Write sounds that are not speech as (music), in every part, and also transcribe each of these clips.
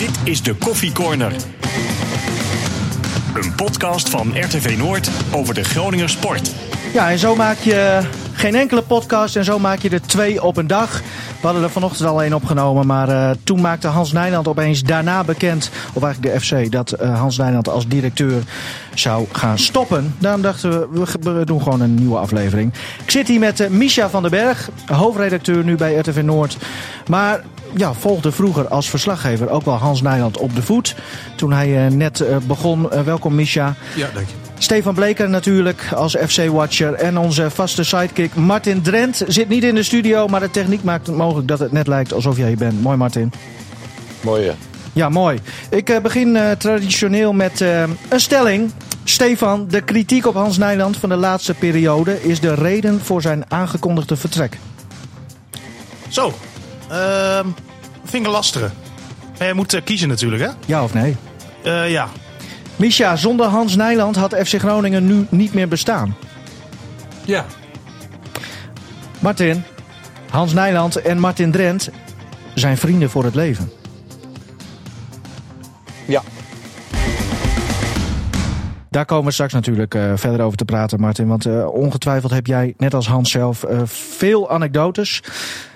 Dit is de Koffie Corner. Een podcast van RTV Noord over de Groninger sport. Ja, en zo maak je geen enkele podcast en zo maak je er twee op een dag. We hadden er vanochtend al één opgenomen, maar uh, toen maakte Hans Nijland opeens daarna bekend, of eigenlijk de FC, dat uh, Hans Nijland als directeur zou gaan stoppen. Daarom dachten we, we doen gewoon een nieuwe aflevering. Ik zit hier met uh, Misha van den Berg, hoofdredacteur nu bij RTV Noord. Maar ja, volgde vroeger als verslaggever ook wel Hans Nijland op de voet. Toen hij net begon. welkom Misha. Ja, dank je. Stefan Bleker natuurlijk als FC-watcher. En onze vaste sidekick Martin Drent zit niet in de studio. Maar de techniek maakt het mogelijk dat het net lijkt alsof jij bent. Mooi Martin. Mooi ja. Ja, mooi. Ik uh, begin uh, traditioneel met uh, een stelling. Stefan, de kritiek op Hans Nijland van de laatste periode is de reden voor zijn aangekondigde vertrek. Zo, uh, vind ik. Maar je moet kiezen natuurlijk, hè? Ja of nee? ja, Misha, zonder Hans Nijland had FC Groningen nu niet meer bestaan. Ja. Martin, Hans Nijland en Martin Drent zijn vrienden voor het leven. Ja. Daar komen we straks natuurlijk uh, verder over te praten, Martin. Want uh, ongetwijfeld heb jij, net als Hans zelf, uh, veel anekdotes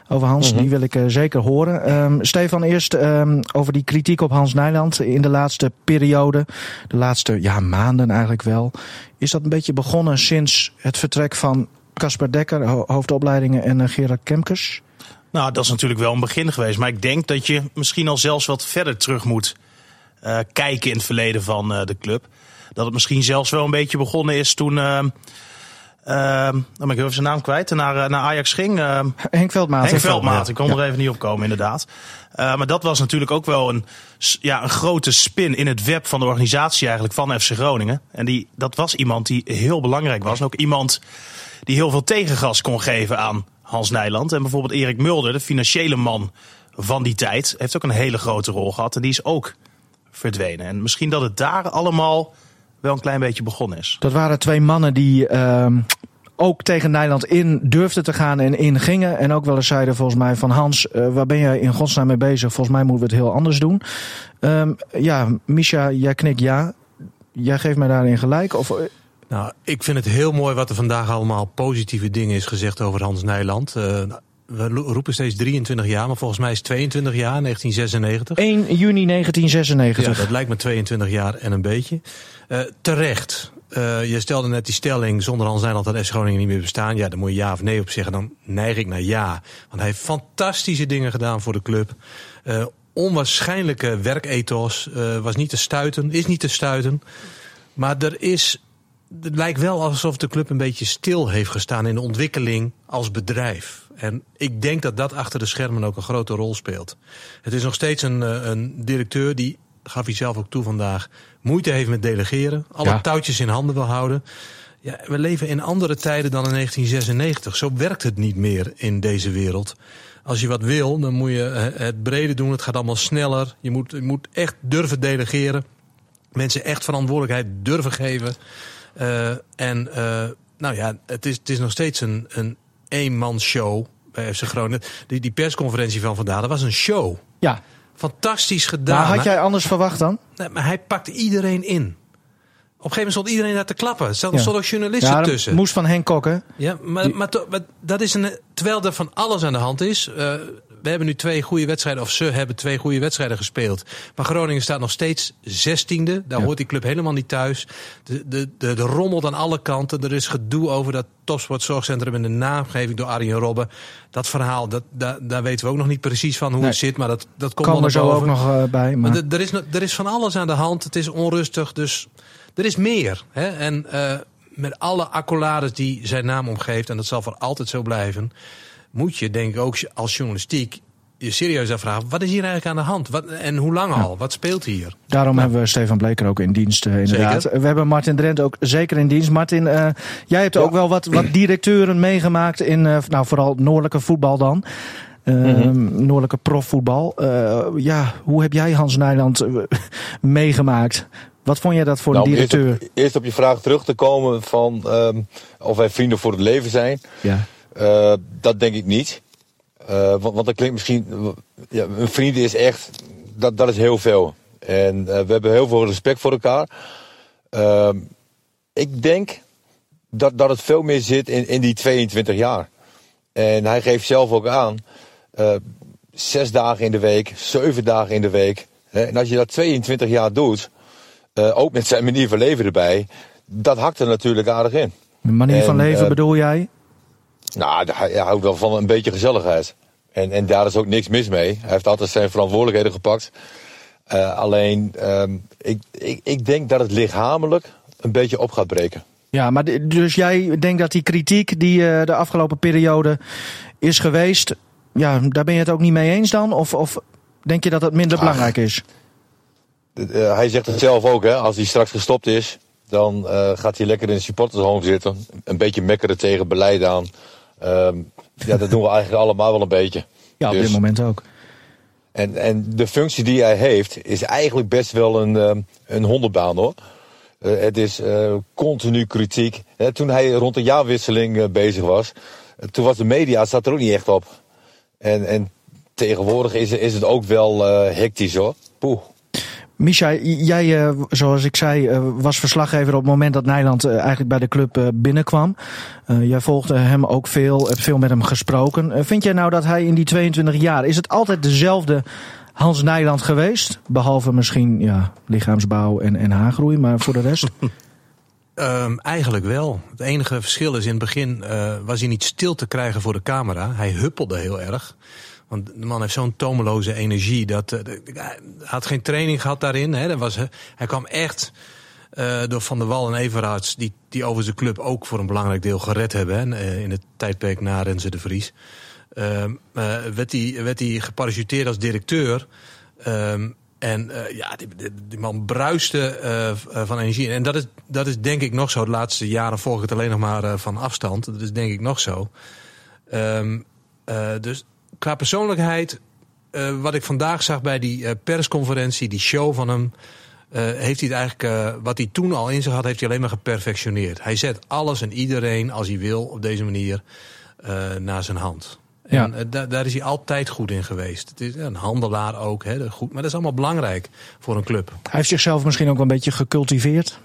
over Hans. Mm -hmm. Die wil ik uh, zeker horen. Um, Stefan, eerst um, over die kritiek op Hans Nijland in de laatste periode. De laatste ja, maanden eigenlijk wel. Is dat een beetje begonnen sinds het vertrek van Casper Dekker, ho hoofdopleidingen, en uh, Gerard Kemkes? Nou, dat is natuurlijk wel een begin geweest. Maar ik denk dat je misschien al zelfs wat verder terug moet uh, kijken in het verleden van de club. Dat het misschien zelfs wel een beetje begonnen is toen ehm, Uh, dan ben ik even zijn naam kwijt. Naar, naar Ajax ging. Uh, Henk Veldmaat. Henk Veldmaat. Ik kon er even niet op komen, inderdaad. Uh, maar dat was natuurlijk ook wel een, ja, een grote spin in het web van de organisatie eigenlijk van FC Groningen. En die, dat was iemand die heel belangrijk was. En ook iemand die heel veel tegengas kon geven aan Hans Nijland. En bijvoorbeeld Erik Mulder, de financiële man van die tijd, heeft ook een hele grote rol gehad. En die is ook verdwenen. En misschien dat het daar allemaal wel een klein beetje begonnen is. Dat waren twee mannen die uh, ook tegen Nederland in durfden te gaan en in gingen. En ook wel eens zeiden volgens mij van Hans, uh, waar ben jij in godsnaam mee bezig? Volgens mij moeten we het heel anders doen. Um, ja, Misha, jij knikt ja. Jij geeft mij daarin gelijk? Of... Nou, ik vind het heel mooi wat er vandaag allemaal positieve dingen is gezegd over Hans Nijland. Uh, we roepen steeds 23 jaar, maar volgens mij is het 22 jaar, 1996. 1 juni 1996. Ja, dat lijkt me 22 jaar en een beetje. Uh, terecht. Uh, je stelde net die stelling, zonder Hans Nijland had FC Groningen niet meer bestaan. Ja, daar moet je ja of nee op zeggen. Dan neig ik naar ja. Want hij heeft fantastische dingen gedaan voor de club. Uh, onwaarschijnlijke werkethos. was niet te stuiten, is niet te stuiten. Maar er is het lijkt wel alsof de club een beetje stil heeft gestaan in de ontwikkeling als bedrijf. En ik denk dat dat achter de schermen ook een grote rol speelt. Het is nog steeds een, een directeur die, gaf hij zelf ook toe vandaag, moeite heeft met delegeren. Alle ja. touwtjes in handen wil houden. Ja, we leven in andere tijden dan in 1996. Zo werkt het niet meer in deze wereld. Als je wat wil, dan moet je het brede doen. Het gaat allemaal sneller. Je moet, je moet echt durven delegeren. Mensen echt verantwoordelijkheid durven geven. Uh, en uh, nou ja, het is, het is nog steeds een, een eenmanshow bij FC Groningen. Die, die persconferentie van vandaag, dat was een show. Ja. Fantastisch gedaan. Maar had jij anders verwacht dan? Nee, maar hij pakt iedereen in. Op een gegeven moment stond iedereen daar te klappen. Er stonden ja. ook journalisten ja, tussen. moest van Henk Kokken. Ja, maar, maar, maar, dat is een. Terwijl er van alles aan de hand is. Uh, we hebben nu twee goede wedstrijden, of ze hebben twee goede wedstrijden gespeeld. Maar Groningen staat nog steeds zestiende. Daar ja. hoort die club helemaal niet thuis. De, de, de, de rommelt aan alle kanten. Er is gedoe over dat topsportzorgcentrum en de naamgeving door Arjen Robben. Dat verhaal, dat, daar, daar weten we ook nog niet precies van hoe nee. het zit. Maar dat, dat komt wel er zo ook nog uh, bij. Maar, maar er, is, er is van alles aan de hand. Het is onrustig, dus er is meer. Hè? En uh, met alle accolades die zijn naam omgeeft, en dat zal voor altijd zo blijven, moet je denk ik ook als journalistiek je serieus afvragen, wat is hier eigenlijk aan de hand? Wat, en hoe lang al? Ja. Wat speelt hier? Daarom nou. hebben we Stefan Bleker ook in dienst, uh, inderdaad. Zeker. We hebben Martin Drent ook zeker in dienst. Martin, uh, jij hebt ja. ook wel wat, wat directeuren meegemaakt in, uh, nou vooral noordelijke voetbal dan. Uh, mm -hmm. Noordelijke profvoetbal. Uh, ja, hoe heb jij Hans Nijland meegemaakt? Wat vond jij dat voor nou, een directeur? Eerst op, eerst op, je vraag terug te komen van um, of wij vrienden voor het leven zijn. Ja. Dat denk ik niet. Uh, want, want dat klinkt misschien. Ja, een vriend is echt dat, dat is heel veel. En uh, we hebben heel veel respect voor elkaar. Uh, ik denk dat, dat het veel meer zit in, in die 22 jaar. En hij geeft zelf ook aan, zes dagen in de week, zeven dagen in de week. Hè, en als je dat 22 jaar doet, ook met zijn manier van leven erbij, dat hakt er natuurlijk aardig in. De manier van En, leven eh, bedoel jij? Nou, hij, houdt wel van een beetje gezelligheid. En, en daar is ook niks mis mee. Hij heeft altijd zijn verantwoordelijkheden gepakt. Uh, alleen, um, ik, ik, ik denk dat het lichamelijk een beetje op gaat breken. Ja, maar dus jij denkt dat die kritiek die uh, de afgelopen periode is geweest, ja, daar ben je het ook niet mee eens dan? Of, of denk je dat het minder Ach. belangrijk is? Uh, hij zegt het zelf ook, hè. Als hij straks gestopt is, dan uh, gaat hij lekker in de supportershome zitten. Een beetje mekkeren tegen beleid aan. Um, ja, dat doen we eigenlijk allemaal wel een beetje. Ja, op Dus- dit moment ook. En, en de functie die hij heeft, is eigenlijk best wel een, um, een hondenbaan hoor. Uh, het is uh, continu kritiek. Toen hij rond de jaarwisseling uh, bezig was, toen was de media, zat er ook niet echt op. En, en tegenwoordig is, is het ook wel hectisch hoor. Poeh. Misha, jij, uh, zoals ik zei, uh, was verslaggever op het moment dat Nijland uh, eigenlijk bij de club binnenkwam. Jij volgde hem ook veel, hebt veel met hem gesproken. Vind jij nou dat hij in die 22 jaar, is het altijd dezelfde Hans Nijland geweest? Behalve misschien ja, lichaamsbouw en, en haargroei, maar voor de rest? Um, (laughs) eigenlijk wel. Het enige verschil is in het begin uh, was hij niet stil te krijgen voor de camera. Hij huppelde heel erg. De man heeft zo'n tomeloze energie. Dat, uh, hij had geen training gehad daarin. Hè. Dat was, hij kwam echt uh, door Van der Wal en Everaerts... Die, die over zijn club ook voor een belangrijk deel gered hebben... Hè, in het tijdperk na Renze de Vries. Um, werd, hij, werd geparachuteerd als directeur... Um, en ja, die, man bruiste van energie. En dat is, dat is denk ik nog zo. De laatste jaren volg ik het alleen nog maar van afstand. Dat is denk ik nog zo. Um, dus qua persoonlijkheid, wat ik vandaag zag bij die persconferentie, die show van hem. heeft hij het eigenlijk, wat hij toen al in zich had, heeft hij alleen maar geperfectioneerd. Hij zet alles en iedereen, als hij wil, op deze manier naar zijn hand. Ja. En da daar is hij altijd goed in geweest. Het is een handelaar ook, hè, goed, maar dat is allemaal belangrijk voor een club. Hij heeft zichzelf misschien ook wel een beetje gecultiveerd.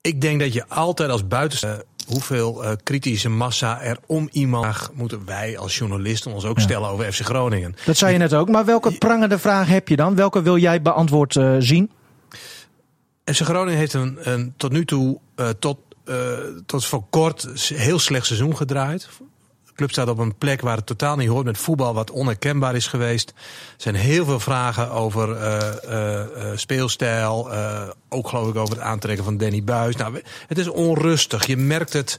Ik denk dat je altijd als buitenstaander hoeveel uh, kritische massa er om iemand moeten wij als journalisten ons ook ja. stellen over FC Groningen. Dat zei je net ook, maar welke prangende vraag heb je dan? Welke wil jij beantwoord uh, zien? FC Groningen heeft een, een tot nu toe uh, tot, tot voor kort heel slecht seizoen gedraaid. Club staat op een plek waar het totaal niet hoort met voetbal, wat onherkenbaar is geweest. Er zijn heel veel vragen over uh, uh, uh, speelstijl. ook geloof ik over het aantrekken van Danny Buis. Nou, het is onrustig. Je merkt het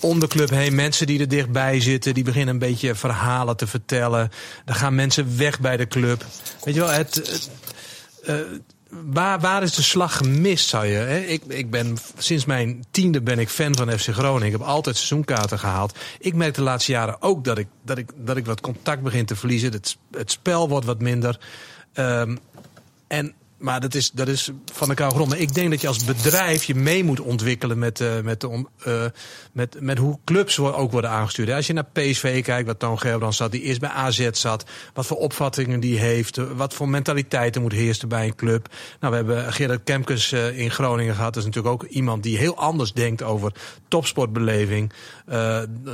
om de club heen. Mensen die er dichtbij zitten, die beginnen een beetje verhalen te vertellen. Dan gaan mensen weg bij de club. Weet je wel, het. Waar, waar is de slag gemist, zou je? Hè? Ik, ik ben sinds mijn tiende ben ik fan van FC Groningen. Ik heb altijd seizoenkaarten gehaald. Ik merk de laatste jaren ook dat ik, dat ik, dat ik wat contact begin te verliezen. Het, het spel wordt wat minder. Um, en, maar dat is, dat is van koude grond. Maar ik denk dat je als bedrijf je mee moet ontwikkelen met, uh, met, de, uh, met, met hoe clubs ook worden aangestuurd. Als je naar PSV kijkt, wat Toon Gerbrand zat, die eerst bij AZ zat. Wat voor opvattingen die heeft. Wat voor mentaliteiten moet heersen bij een club. Nou, we hebben Gerard Kemkes uh, in Groningen gehad. Dat is natuurlijk ook iemand die heel anders denkt over topsportbeleving.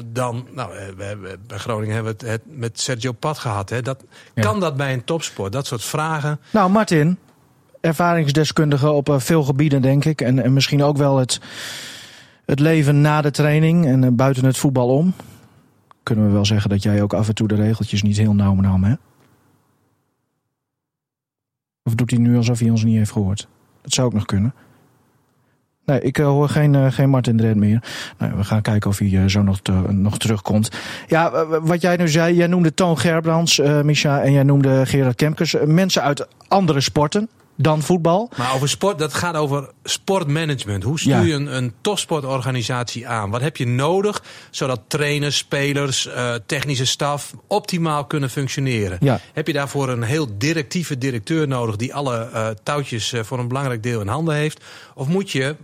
dan, nou, we hebben, bij Groningen hebben we het, het met Sergio Pat gehad. Hè. Dat, ja. Kan dat bij een topsport? Dat soort vragen. Nou, Martin ervaringsdeskundige op uh, veel gebieden, denk ik. En, en misschien ook wel het, het leven na de training en uh, buiten het voetbal om. Kunnen we wel zeggen dat jij ook af en toe de regeltjes niet heel nauw nam, hè? Of doet hij nu alsof hij ons niet heeft gehoord? Dat zou ook nog kunnen. Nee, ik uh, hoor geen, geen Martin Dredd meer. Nou, we gaan kijken of hij zo nog, te, nog terugkomt. Ja, wat jij nu zei, jij noemde Toon Gerbrands, Micha, en jij noemde Gerard Kemkes. mensen uit andere sporten dan voetbal. Maar over sport, dat gaat over sportmanagement. Hoe stuur je ja. een, een topsportorganisatie aan? Wat heb je nodig zodat trainers, spelers, uh, technische staf optimaal kunnen functioneren? Ja. Heb je daarvoor een heel directieve directeur nodig die alle uh, touwtjes uh, voor een belangrijk deel in handen heeft? Of moet je,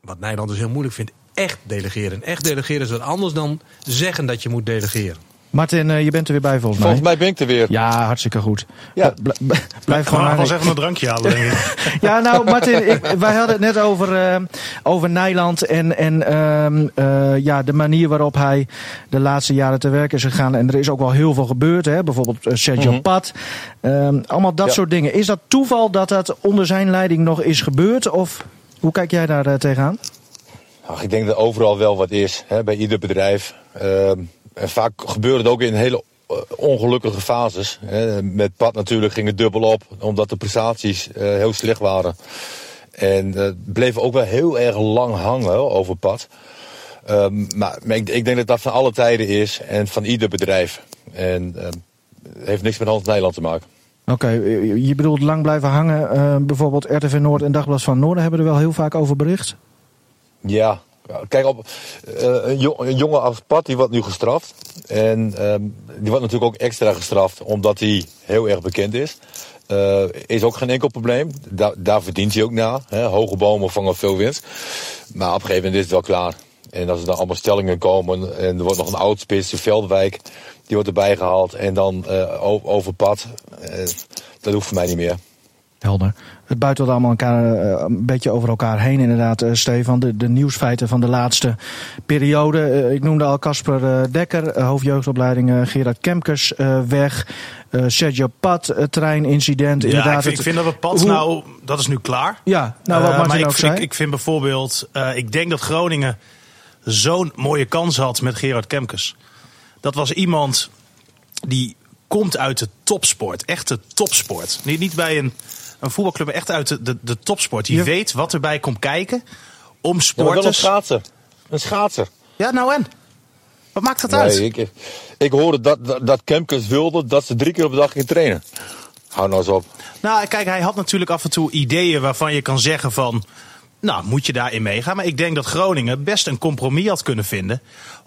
wat Nederland dus heel moeilijk vindt, echt delegeren? Echt delegeren is wat anders dan zeggen dat je moet delegeren. Martin, eh, je bent er weer bij volgens mij. Volgens mij ben ik er weer. Ja, hartstikke goed. Ja. Bl- b- blijf gewoon Gewoon aan. even een drankje halen. (laughs) Ja, nou Martin, ik, wij hadden het net over, eh, over Nijland en, en ehm, eh, ja, de manier waarop hij de laatste jaren te werk is gegaan. En er is ook wel heel veel gebeurd, hè? bijvoorbeeld Sergio Mhm. Pat. Ehm, allemaal dat Ja. soort dingen. Is dat toeval dat dat onder zijn leiding nog is gebeurd? Of hoe kijk jij daar tegenaan? Ach, ik denk dat overal wel wat is, hè, bij ieder bedrijf. Ehm, en vaak gebeurt het ook in hele eh, ongelukkige fases. Hè. Met Pat natuurlijk ging het dubbel op, omdat de prestaties eh, heel slecht waren. En eh, bleef ook wel heel erg lang hangen over Pat. Ehm, maar ik, ik denk dat dat van alle tijden is en van ieder bedrijf. En ehm, het heeft niks met Hans Nederland te maken. Oké, je bedoelt lang blijven hangen. bijvoorbeeld RTV Noord en Dagblad van Noorden hebben er wel heel vaak over bericht. Ja, kijk op. eh, een, jo- een jongen als Pat die wordt nu gestraft. En ehm, die wordt natuurlijk ook extra gestraft omdat hij heel erg bekend is. Eh, is ook geen enkel probleem. Da- daar verdient hij ook na. Hè. Hoge bomen vangen veel winst. Maar op een gegeven moment is het wel klaar. En als er dan allemaal stellingen komen en er wordt nog een oud spits, de Veldwijk, die wordt erbij gehaald. En dan o- over pad. eh, dat hoeft voor mij niet meer. Helder. Het buitelt allemaal elkaar, eh, een beetje over elkaar heen, inderdaad, eh, Stefan. De, de nieuwsfeiten van de laatste periode. Eh, ik noemde al Casper eh, Dekker, hoofdjeugdopleiding eh, Gerard Kemkers eh, weg. Eh, Sergio Pat, treinincident. Ja, inderdaad, ik vind, ik vind dat we pad hoe- nou, dat is nu klaar. Ja, nou wat Martin maar ook ik, zei. ik, ik vind bijvoorbeeld, eh, ik denk dat Groningen zo'n mooie kans had met Gerard Kemkes. Dat was iemand die komt uit de topsport, echte topsport. Niet, niet bij een, een voetbalclub, echt uit de, de, de topsport. Die Ja. weet wat erbij komt kijken om Ja, maar wel een schaatser. Een schaatser. Ja, nou en? Wat maakt dat uit? Ik, ik hoorde dat, dat, dat Kemkes wilde dat ze drie keer op de dag gingen trainen. Hou nou eens op. Nou, kijk, hij had natuurlijk af en toe ideeën waarvan je kan zeggen van... Nou, moet je daarin meegaan? Maar ik denk dat Groningen best een compromis had kunnen vinden...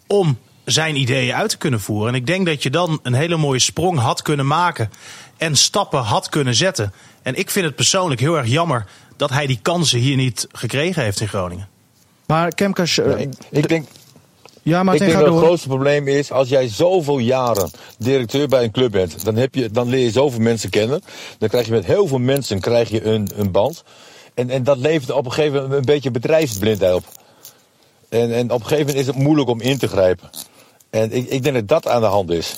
om zijn ideeën uit te kunnen voeren. En ik denk dat je dan een hele mooie sprong had kunnen maken... en stappen had kunnen zetten. En ik vind het persoonlijk heel erg jammer... dat hij die kansen hier niet gekregen heeft in Groningen. Maar Kemkers, eh, Ik, ik denk, ja ik Martin, denk dat het grootste probleem is, als jij zoveel jaren directeur bij een club bent, dan, heb je, dan leer je zoveel mensen kennen. Dan krijg je met heel veel mensen krijg je een, een band. En, en dat levert op een gegeven moment een beetje bedrijfsblindheid op. En, en op een gegeven moment is het moeilijk om in te grijpen. En ik, ik denk dat dat aan de hand is.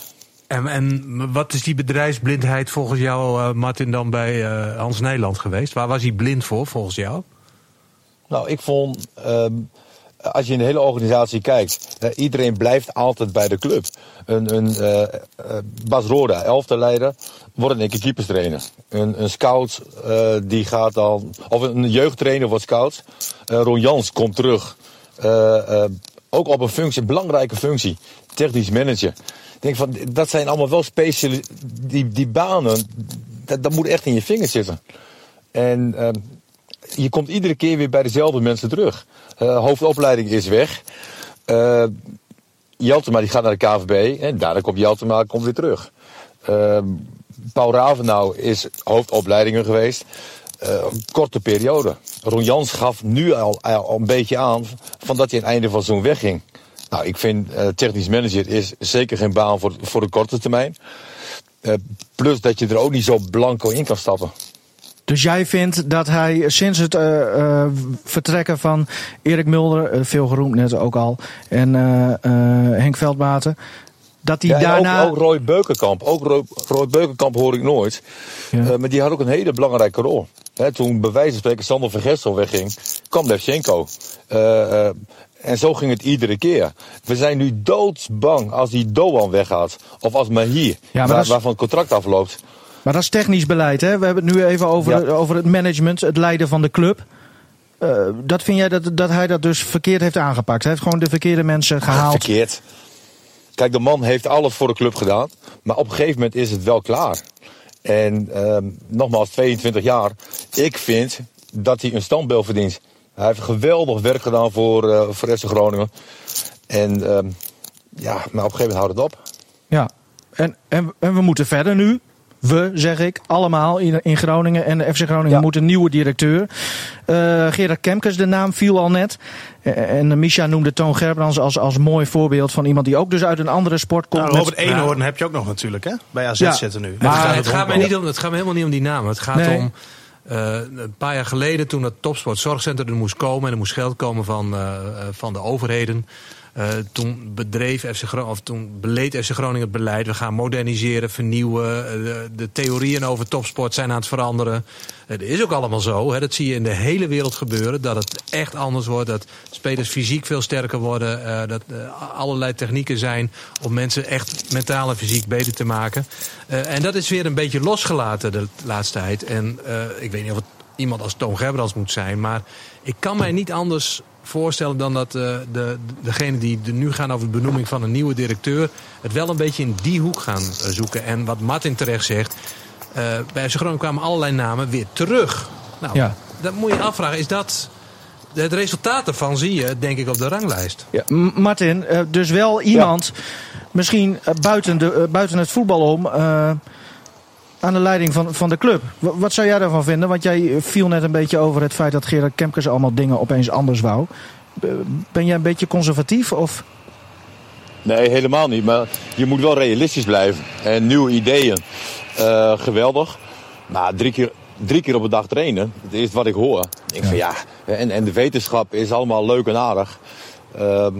En, en wat is die bedrijfsblindheid volgens jou, eh, Martin, dan bij eh, Hans Nederland geweest? Waar was hij blind voor, volgens jou? Nou, ik vond, ehm, als je in de hele organisatie kijkt, iedereen blijft altijd bij de club. Een, een eh, Bas Roda, elfde leider, wordt in één keer keeperstrainer. Een, een scout, die gaat dan, of een jeugdtrainer wordt scout. Ron Jans komt terug. Ook op een functie, een belangrijke functie, technisch manager. Ik denk van, dat zijn allemaal wel speciale, die, die banen, dat, dat moet echt in je vingers zitten. En ehm, je komt iedere keer weer bij dezelfde mensen terug. Eh, hoofdopleiding is weg. Eh Jeltema die gaat naar de KVB en daarna komt Jeltema komt weer terug. Eh, Paul Ravenau is hoofdopleidingen geweest. Een korte periode. Ron Jans gaf nu al, al een beetje aan van dat hij aan het einde van zo'n wegging. Nou, ik vind eh, technisch manager is zeker geen baan voor, voor de korte termijn. Eh, plus dat je er ook niet zo blanco in kan stappen. Dus jij vindt dat hij sinds het eh, vertrekken van Erik Mulder, veel geroemd net ook al, en Henk Veldmaten, dat hij Ja, daarna... ook, ook Roy Beukenkamp. Ook Roy, Roy Beukenkamp hoor ik nooit. Ja. Maar die had ook een hele belangrijke rol. Hè, toen bij wijze van spreken Sander van Gestel wegging, kwam Levchenko. Eh, en zo ging het iedere keer. We zijn nu doodsbang als die Doan weggaat. Of als Mahir, maar waar- dat is- waarvan het contract afloopt. Maar dat is technisch beleid, hè? We hebben het nu even over, Ja. over het management, het leiden van de club. Eh, dat vind jij dat, dat hij dat dus verkeerd heeft aangepakt? Hij heeft gewoon de verkeerde mensen gehaald. Verkeerd. Kijk, de man heeft alles voor de club gedaan. Maar op een gegeven moment is het wel klaar. En ehm, nogmaals, 22 jaar. Ik vind dat hij een standbeeld verdient. Hij heeft geweldig werk gedaan voor, eh voor FC Groningen. En ehm, ja, maar op een gegeven moment houdt het op. Ja. En, en, en we moeten verder nu. we zeg ik, allemaal in, in Groningen. En de FC Groningen Ja. moet een nieuwe directeur. Eh, Gerard Kemkes, de naam viel al net. Eh, en Misha noemde Toon Gerbrands als, als mooi voorbeeld van iemand die ook dus uit een andere sport komt. Nou, met- Robert Eenhoorn heb je ook nog natuurlijk, hè? Bij AZ Ja. zitten nu. Maar het gaat, het het, gaat mij niet om, het gaat me helemaal niet om die namen. Het gaat Nee. om eh, een paar jaar geleden toen het topsportzorgcentrum er moest komen en er moest geld komen van, eh, van de overheden. Eh, toen bedreef FC Groningen, of toen beleed FC Groningen het beleid. We gaan moderniseren, vernieuwen. Eh, de, theorieën over topsport zijn aan het veranderen. Het is ook allemaal zo. Hè, dat zie je in de hele wereld gebeuren. Dat het echt anders wordt. Dat spelers fysiek veel sterker worden. eh, dat er allerlei technieken zijn om mensen echt mentaal en fysiek beter te maken. En dat is weer een beetje losgelaten de laatste tijd. En ik weet niet of het iemand als Toon Gerbrands moet zijn. Maar ik kan mij niet anders voorstellen dan dat eh, de, degene die er nu gaan over de benoeming van een nieuwe directeur... het wel een beetje in die hoek gaan eh, zoeken. En wat Martin terecht zegt... eh, bij FC Groningen kwamen allerlei namen weer terug. Nou, Ja. dat moet je afvragen. Is dat... Het resultaat daarvan zie je, denk ik, op de ranglijst. M- Martin, eh, dus wel iemand, misschien buiten, de, buiten het voetbal om, eh, aan de leiding van, van de club. W- wat zou jij daarvan vinden? Want jij viel net een beetje over het feit dat Gerard Kemkes allemaal dingen opeens anders wou. Ben jij een beetje conservatief? Of? Nee, helemaal niet. Maar je moet wel realistisch blijven. En nieuwe ideeën, eh, geweldig. Maar drie keer, drie keer op een dag trainen, dat is wat ik hoor. Ik denk van ja, en, en de wetenschap is allemaal leuk en aardig. Ehm,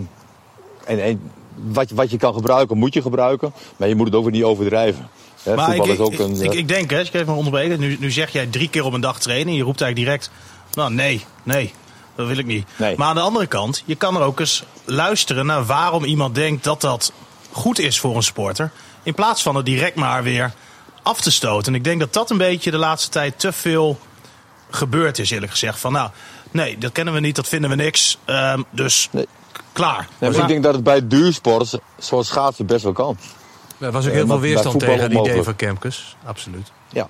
en en wat, wat je kan gebruiken, moet je gebruiken. Maar je moet het ook weer niet overdrijven. Hè, Maar ik, voetbal ik, is ook ik, een... ik, eh, ik denk, hè, als ik even onderbreken. Nu, nu zeg jij drie keer op een dag trainen. Je roept eigenlijk direct, nou nee, nee, dat wil ik niet. Nee. Maar aan de andere kant, je kan er ook eens luisteren naar waarom iemand denkt dat dat goed is voor een sporter. In plaats van het direct maar weer af te stoten. En ik denk dat dat een beetje de laatste tijd te veel gebeurd is, eerlijk gezegd. Van nou, nee, dat kennen we niet, dat vinden we niks. Ehm, dus Nee. klaar. Nee, maar ik denk dat het bij duursport, zoals schaatsen, best wel kan. Er was ook Ja, heel veel weerstand tegen het idee van Kemkes. Absoluut. Ja.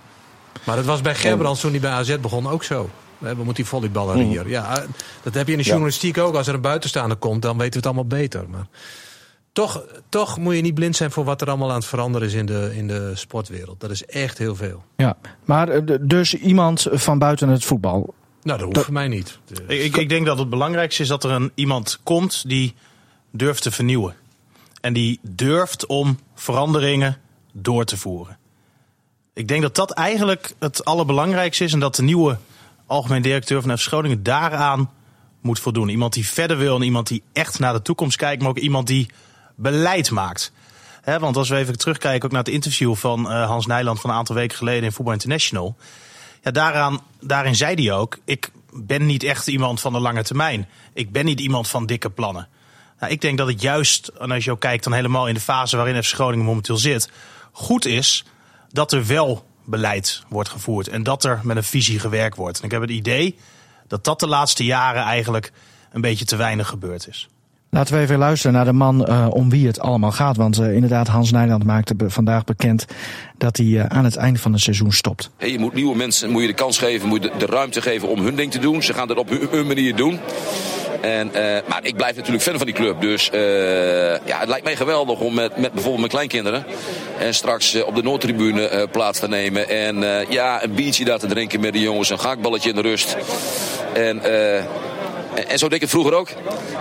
Maar dat was bij Gerbrands toen hij bij AZ begon ook zo. We moeten die volleyballer hier. Ja, dat heb je in de Ja. journalistiek ook. Als er een buitenstaander komt, dan weten we het allemaal beter. Maar toch, toch moet je niet blind zijn voor wat er allemaal aan het veranderen is in de, in de sportwereld. Dat is echt heel veel. Ja. Maar eh, dus iemand van buiten het voetbal. Nou, dat hoeft voor mij niet. Ik, ik denk dat het belangrijkste is dat er een, iemand komt die durft te vernieuwen. En die durft om veranderingen door te voeren. Ik denk dat dat eigenlijk het allerbelangrijkste is. En dat de nieuwe algemeen directeur van FC Groningen daaraan moet voldoen. Iemand die verder wil en iemand die echt naar de toekomst kijkt. Maar ook iemand die beleid maakt. Want als we even terugkijken ook naar het interview van eh, Hans Nijland van een aantal weken geleden in Voetbal International. Ja, daaraan, daarin zei hij ook: Ik ben niet echt iemand van de lange termijn. Ik ben niet iemand van dikke plannen. Nou, ik denk dat het juist, en als je ook kijkt dan helemaal in de fase waarin FC Groningen momenteel zit, goed is dat er wel beleid wordt gevoerd. En dat er met een visie gewerkt wordt. En ik heb het idee dat dat de laatste jaren eigenlijk een beetje te weinig gebeurd is. Laten we even luisteren naar de man eh, om wie het allemaal gaat. Want eh, inderdaad, Hans Nijland maakte be- vandaag bekend dat hij eh, aan het eind van het seizoen stopt. Hey, je moet nieuwe mensen moet je de kans geven, moet je de, de ruimte geven om hun ding te doen. Ze gaan dat op hun, hun manier doen. En, eh, maar ik blijf natuurlijk fan van die club. Dus eh, ja, het lijkt mij geweldig om met, met bijvoorbeeld mijn kleinkinderen. En straks eh, op de Noordtribune plaats te nemen. En ja, een biertje daar te drinken met de jongens. Een gaakballetje in de rust. En, en, zo deed ik het vroeger ook.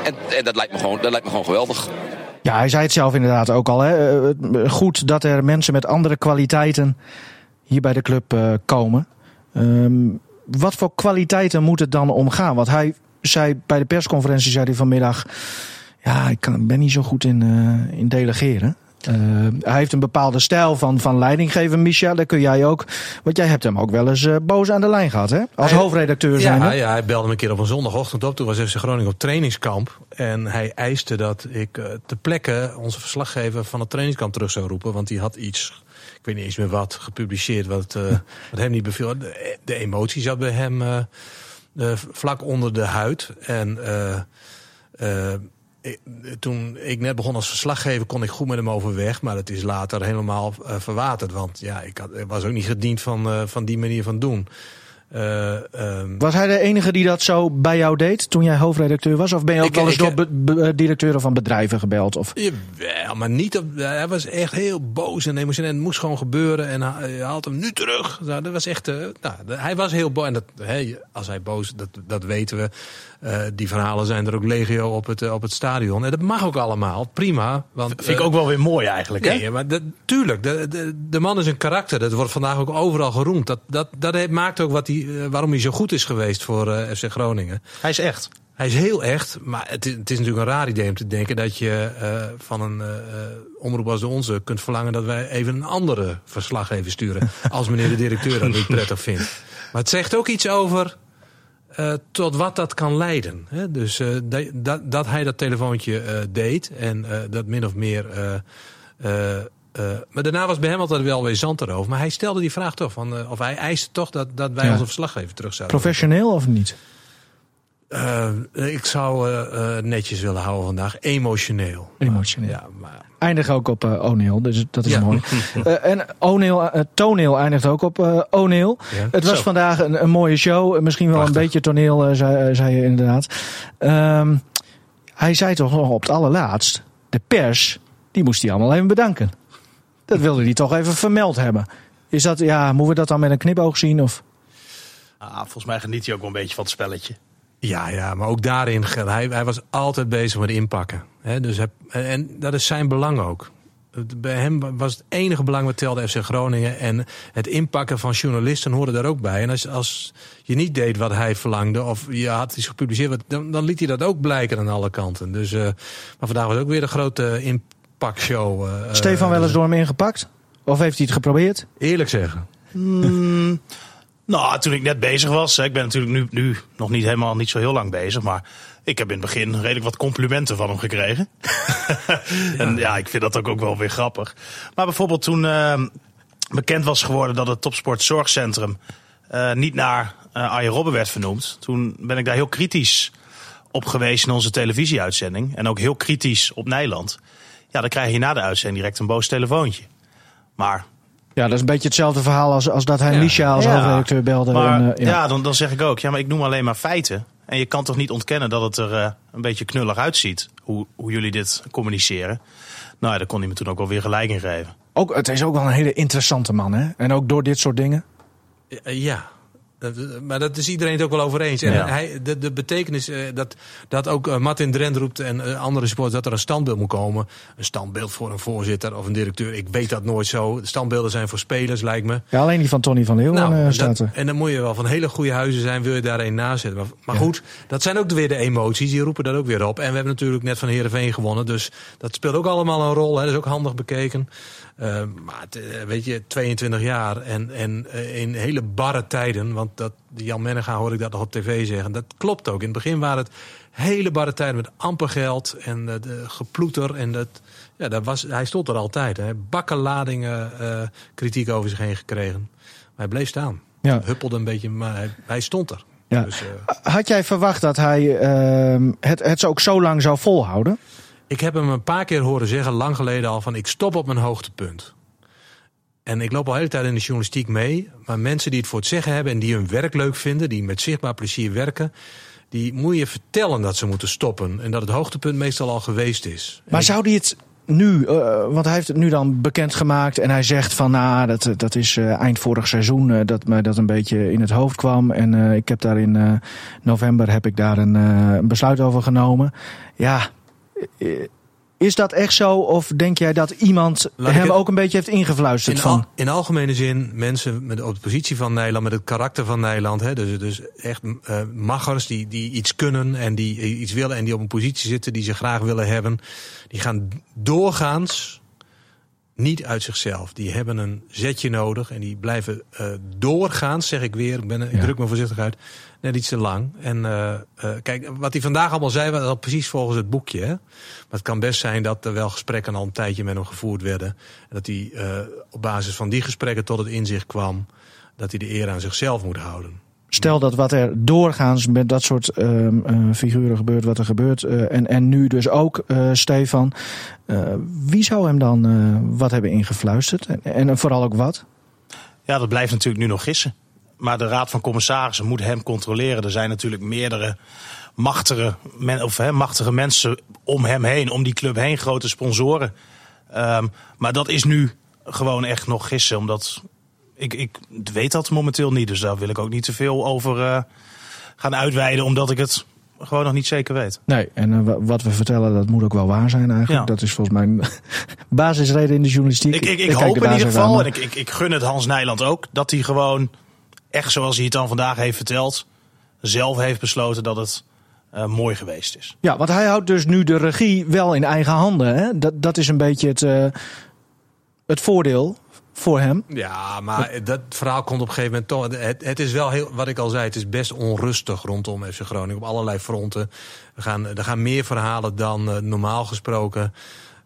En, en dat, lijkt me gewoon, dat lijkt me gewoon geweldig. Ja, hij zei het zelf inderdaad ook al. Hè. Goed dat er mensen met andere kwaliteiten hier bij de club komen. Ehm, wat voor kwaliteiten moet het dan omgaan? Want hij zei bij de persconferentie zei hij vanmiddag... Ja, ik kan, ben niet zo goed in, eh, in delegeren. Eh, hij heeft een bepaalde stijl van, van leidinggeven, Micha. Daar kun jij ook. Want jij hebt hem ook wel eens eh, boos aan de lijn gehad, hè? Als Hij- hoofdredacteur zijn. Ja, ja, hij belde me een keer op een zondagochtend op. Toen was FC Groningen op trainingskamp. En hij eiste dat ik eh, ter plekke onze verslaggever van het trainingskamp terug zou roepen. Want die had iets, ik weet niet eens meer wat, gepubliceerd wat, wat hem niet beviel. De, de emotie zat bij hem vlak onder de huid. En eh, eh, toen ik net begon als verslaggever, kon ik goed met hem overweg. Maar het is later helemaal eh, verwaterd. Want ja, ik, had, was ook niet gediend van, eh, van die manier van doen. Eh, ehm, Was hij de enige die dat zo bij jou deed toen jij hoofdredacteur was? Of ben je ook Ik- wel eens ik- door be- be- directeuren van bedrijven gebeld? Of? Jawel, maar niet op, hij was echt heel boos en emotioneel. Het moest gewoon gebeuren en hij, hij haalt hem nu terug. Nou, dat was echt, eh, nou, hij was heel boos. En dat, hè, als hij boos, dat, dat weten we. Eh, die verhalen zijn er ook legio op het, eh, op het stadion. En dat mag ook allemaal, prima. Want, Vind ik eh, ook wel weer mooi eigenlijk. Maar dat, tuurlijk, de, de, de man is een karakter. Dat wordt vandaag ook overal geroemd. Dat, dat, dat maakt ook wat hij, eh, waarom hij zo goed is geweest voor eh, FC Groningen. Hij is echt. Hij is heel echt, maar het is, het is natuurlijk een raar idee om te denken dat je eh, van een eh, omroep als de onze kunt verlangen dat wij even een andere verslaggever sturen. (laughs) als meneer de directeur dat niet prettig vindt. Maar het zegt ook iets over tot wat dat kan leiden. Hè? Dus dat, dat, hij dat telefoontje deed en dat min of meer. Eh, eh, eh, maar daarna was bij hem altijd wel weer zand erover. Maar hij stelde die vraag toch, van, eh, of hij eiste toch dat, dat wij Ja. onze verslaggever terug zouden. Professioneel of niet? Eh, ik zou eh, eh, netjes willen houden vandaag. Emotioneel. Emotioneel. Ja, maar Eindig ook op eh O'Neill, dus dat is Ja. mooi. (laughs) Eh, en O'Neill, eh, toneel eindigt ook op eh O'Neill. Ja. Het was Zo. vandaag een, een mooie show. Eh, Misschien wel Prachtig. een beetje toneel, eh, zei, zei je inderdaad. Ehm, hij zei toch nog op het allerlaatst, de pers, die moest hij allemaal even bedanken. Dat wilde hij toch even vermeld hebben. Is dat, ja, moeten we dat dan met een knipoog zien? Of? Ah, volgens mij geniet hij ook wel een beetje van het spelletje. Ja, ja, maar ook daarin, hij, hij was altijd bezig met inpakken. Hè, dus hij, en dat is zijn belang ook. Bij hem was het enige belang wat telde FC Groningen. En het inpakken van journalisten hoorde daar ook bij. En als, als je niet deed wat hij verlangde, of je had iets gepubliceerd, dan, dan liet hij dat ook blijken aan alle kanten. Dus, eh, maar vandaag was ook weer de grote inpakshow. Eh, Stefan wel eens door hem ingepakt? Of heeft hij het geprobeerd? Eerlijk zeggen. (laughs) Nou, toen ik net bezig was, hè, ik ben natuurlijk nu, nu nog niet helemaal niet zo heel lang bezig, maar ik heb in het begin redelijk wat complimenten van hem gekregen. (laughs) en ja, ik vind dat ook, ook wel weer grappig. Maar bijvoorbeeld toen eh, bekend was geworden dat het Topsport Zorgcentrum eh, niet naar eh Arjen Robben werd vernoemd, toen ben ik daar heel kritisch op geweest in onze televisieuitzending. En ook heel kritisch op Nederland. Ja, dan krijg je na de uitzending direct een boos telefoontje. Maar Ja, dat is een beetje hetzelfde verhaal als, als dat hij Ja. Misha als Ja. hoofdredacteur belde. Maar en, eh, ja, dan, dan zeg ik ook, ja, maar ik noem alleen maar feiten. En je kan toch niet ontkennen dat het er eh, een beetje knullig uitziet, hoe, hoe jullie dit communiceren. Nou ja, daar kon hij me toen ook wel weer gelijk in geven. Ook, het is ook wel een hele interessante man, hè? En ook door dit soort dingen. Ja. Dat- Maar dat is iedereen het ook wel over eens. En Ja. hij, de, de betekenis eh, dat, dat ook eh, Martin Drent roept en eh, andere sporters dat er een standbeeld moet komen. Een standbeeld voor een voorzitter of een directeur. Ik weet dat nooit zo. De standbeelden zijn voor spelers, lijkt me. Ja, alleen die van Tony van Leeuwen eh, staat er. en dan moet je wel van hele goede huizen zijn, wil je daar een naast zetten. Maar, maar goed, dat zijn ook weer de emoties, die roepen dat ook weer op. En we hebben natuurlijk net van Heerenveen gewonnen, dus dat speelt ook allemaal een rol. Hè. Dat is ook handig bekeken. Eh, maar het, eh, weet je, 22 jaar en, en eh, in hele barre tijden, want dat, Jan Menega hoorde ik dat nog op tv zeggen. Dat klopt ook. In het begin waren het hele barre tijden met amper geld en eh, de geploeter. En dat, ja, dat was, hij stond er altijd. Hè. Bakken ladingen eh, kritiek over zich heen gekregen. Maar hij bleef staan. Ja. Huppelde een beetje, maar hij, hij stond er. Ja. Dus, eh, Had jij verwacht dat hij ehm, het, het ook zo lang zou volhouden? ik heb hem een paar keer horen zeggen, lang geleden al, van ik stop op mijn hoogtepunt. En ik loop al hele tijd in de journalistiek mee. Maar mensen die het voor het zeggen hebben en die hun werk leuk vinden, die met zichtbaar plezier werken, die moet je vertellen dat ze moeten stoppen. En dat het hoogtepunt meestal al geweest is. Maar zou hij het nu, eh, want hij heeft het nu dan bekendgemaakt en hij zegt van nou, dat, dat is eh, eind vorig seizoen eh, dat mij dat een beetje in het hoofd kwam. En ik heb daar in november heb ik daar een, een besluit over genomen. Ja, is dat echt zo? Of denk jij dat iemand Laat hem het- ook een beetje heeft ingefluisterd In, van... al, in algemene zin, mensen met de oppositie van Nederland, met het karakter van Nederland. Hè, dus, dus echt eh maggers die, die iets kunnen en die iets willen en die op een positie zitten die ze graag willen hebben. Die gaan doorgaans niet uit zichzelf. Die hebben een zetje nodig en die blijven eh, doorgaans, zeg ik weer, ik, ben, ik Ja. druk me voorzichtig uit, net iets te lang. En eh, kijk, wat hij vandaag allemaal zei, was al precies volgens het boekje. Hè? Maar het kan best zijn dat er wel gesprekken al een tijdje met hem gevoerd werden. En dat hij op basis van die gesprekken tot het inzicht kwam dat hij de eer aan zichzelf moet houden. Stel dat wat er doorgaans met dat soort ehm, eh, figuren gebeurt, wat er gebeurt. eh, en, en nu dus ook, eh, Stefan. wie zou hem dan wat hebben ingefluisterd? En, en vooral ook wat? Ja, dat blijft natuurlijk nu nog gissen. Maar de Raad van Commissarissen moet hem controleren. Er zijn natuurlijk meerdere machtige, men, of, machtige mensen om hem heen, om die club heen, grote sponsoren. Ehm, maar dat is nu gewoon echt nog gissen, omdat ik, ik weet dat momenteel niet. Dus daar wil ik ook niet te veel over eh, gaan uitweiden, omdat ik het gewoon nog niet zeker weet. Nee, en eh, wa- wat we vertellen, dat moet ook wel waar zijn eigenlijk. Ja. Dat is volgens mij een (laughs) basisreden in de journalistiek. Ik, ik, ik hoop in ieder geval, en ik, ik, gun het Hans Nijland ook, dat hij gewoon echt zoals hij het dan vandaag heeft verteld, zelf heeft besloten dat het eh, mooi geweest is. Ja, want hij houdt dus nu de regie wel in eigen handen. Hè? Dat, dat is een beetje het, het voordeel voor hem. Ja, maar dat verhaal komt op een gegeven moment toch. Het, is wel heel, wat ik al zei, het is best onrustig rondom FC Groningen op allerlei fronten. Er gaan, er gaan meer verhalen dan eh, normaal gesproken.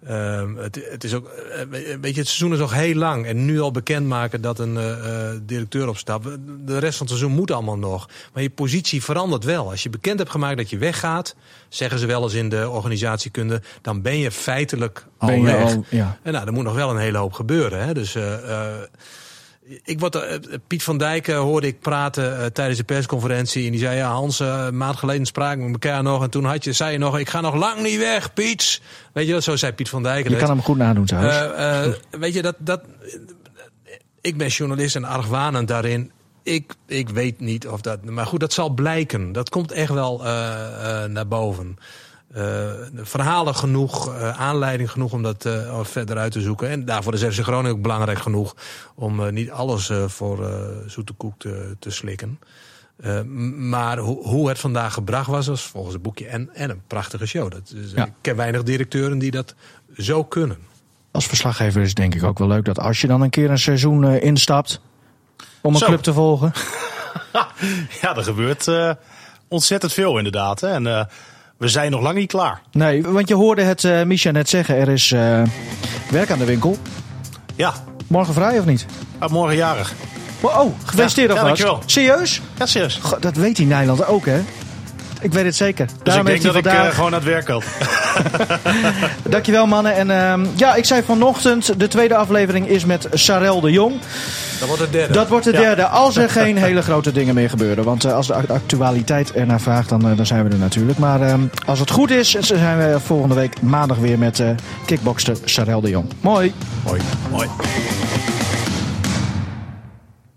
Ehm, het, het is ook, eh, weet je, het seizoen is nog heel lang. En nu al bekendmaken dat een eh, eh, directeur opstapt. De rest van het seizoen moet allemaal nog. Maar je positie verandert wel. Als je bekend hebt gemaakt dat je weggaat, zeggen ze wel eens in de organisatiekunde, dan ben je feitelijk al Ben je weg. al- ja. En nou, er moet nog wel een hele hoop gebeuren. Hè? Dus eh, eh, ik eh, Piet van Dijk eh, hoorde ik praten eh, tijdens de persconferentie. En die zei, ja Hans, een maand geleden spraken we elkaar nog. En toen had je, zei je nog, ik ga nog lang niet weg, Piet. Weet je dat? Zo zei Piet van Dijk. Je kan hem goed nadoen trouwens. Weet je, dat, dat, ik ben journalist en argwanend daarin. Ik, ik weet niet of dat. Maar goed, dat zal blijken. Dat komt echt wel naar boven. Eh, verhalen genoeg, eh, aanleiding genoeg om dat eh, verder uit te zoeken. En daarvoor is FC Groningen ook belangrijk genoeg om eh, niet alles eh, voor eh, zoete koek te, te slikken. Eh, maar hoe, hoe het vandaag gebracht was, was volgens het boekje en, en een prachtige show. Dat is, Ja. Ik ken weinig directeuren die dat zo kunnen. Als verslaggever is het denk ik ook wel leuk dat als je dan een keer een seizoen eh, instapt om een Zo. club te volgen. (laughs) Ja, er gebeurt eh, ontzettend veel inderdaad. Hè? En eh, we zijn nog lang niet klaar. Nee, want je hoorde het uh, Misha net zeggen, er is eh, werk aan de winkel. Ja, Morgen vrij of niet? ah, morgen jarig. Oh, gefeliciteerd Ja, ja, alvast. dankjewel. Serieus? Ja, serieus. Dat weet hij Nederland ook, hè? Ik weet het zeker. Dus Daarom ik denk dat ik vandaag... eh, gewoon aan het werk kan. (laughs) Dankjewel mannen. En ehm, ja, ik zei vanochtend, de tweede aflevering is met Sarel de Jong. Dat wordt het derde. Dat wordt de Ja. derde, als er (laughs) geen hele grote dingen meer gebeuren. Want eh, als de act- actualiteit ernaar vraagt, dan, eh, dan zijn we er natuurlijk. Maar ehm, als het goed is, zijn we volgende week maandag weer met eh kickbokster Sarel de Jong. Mooi. Mooi. Mooi.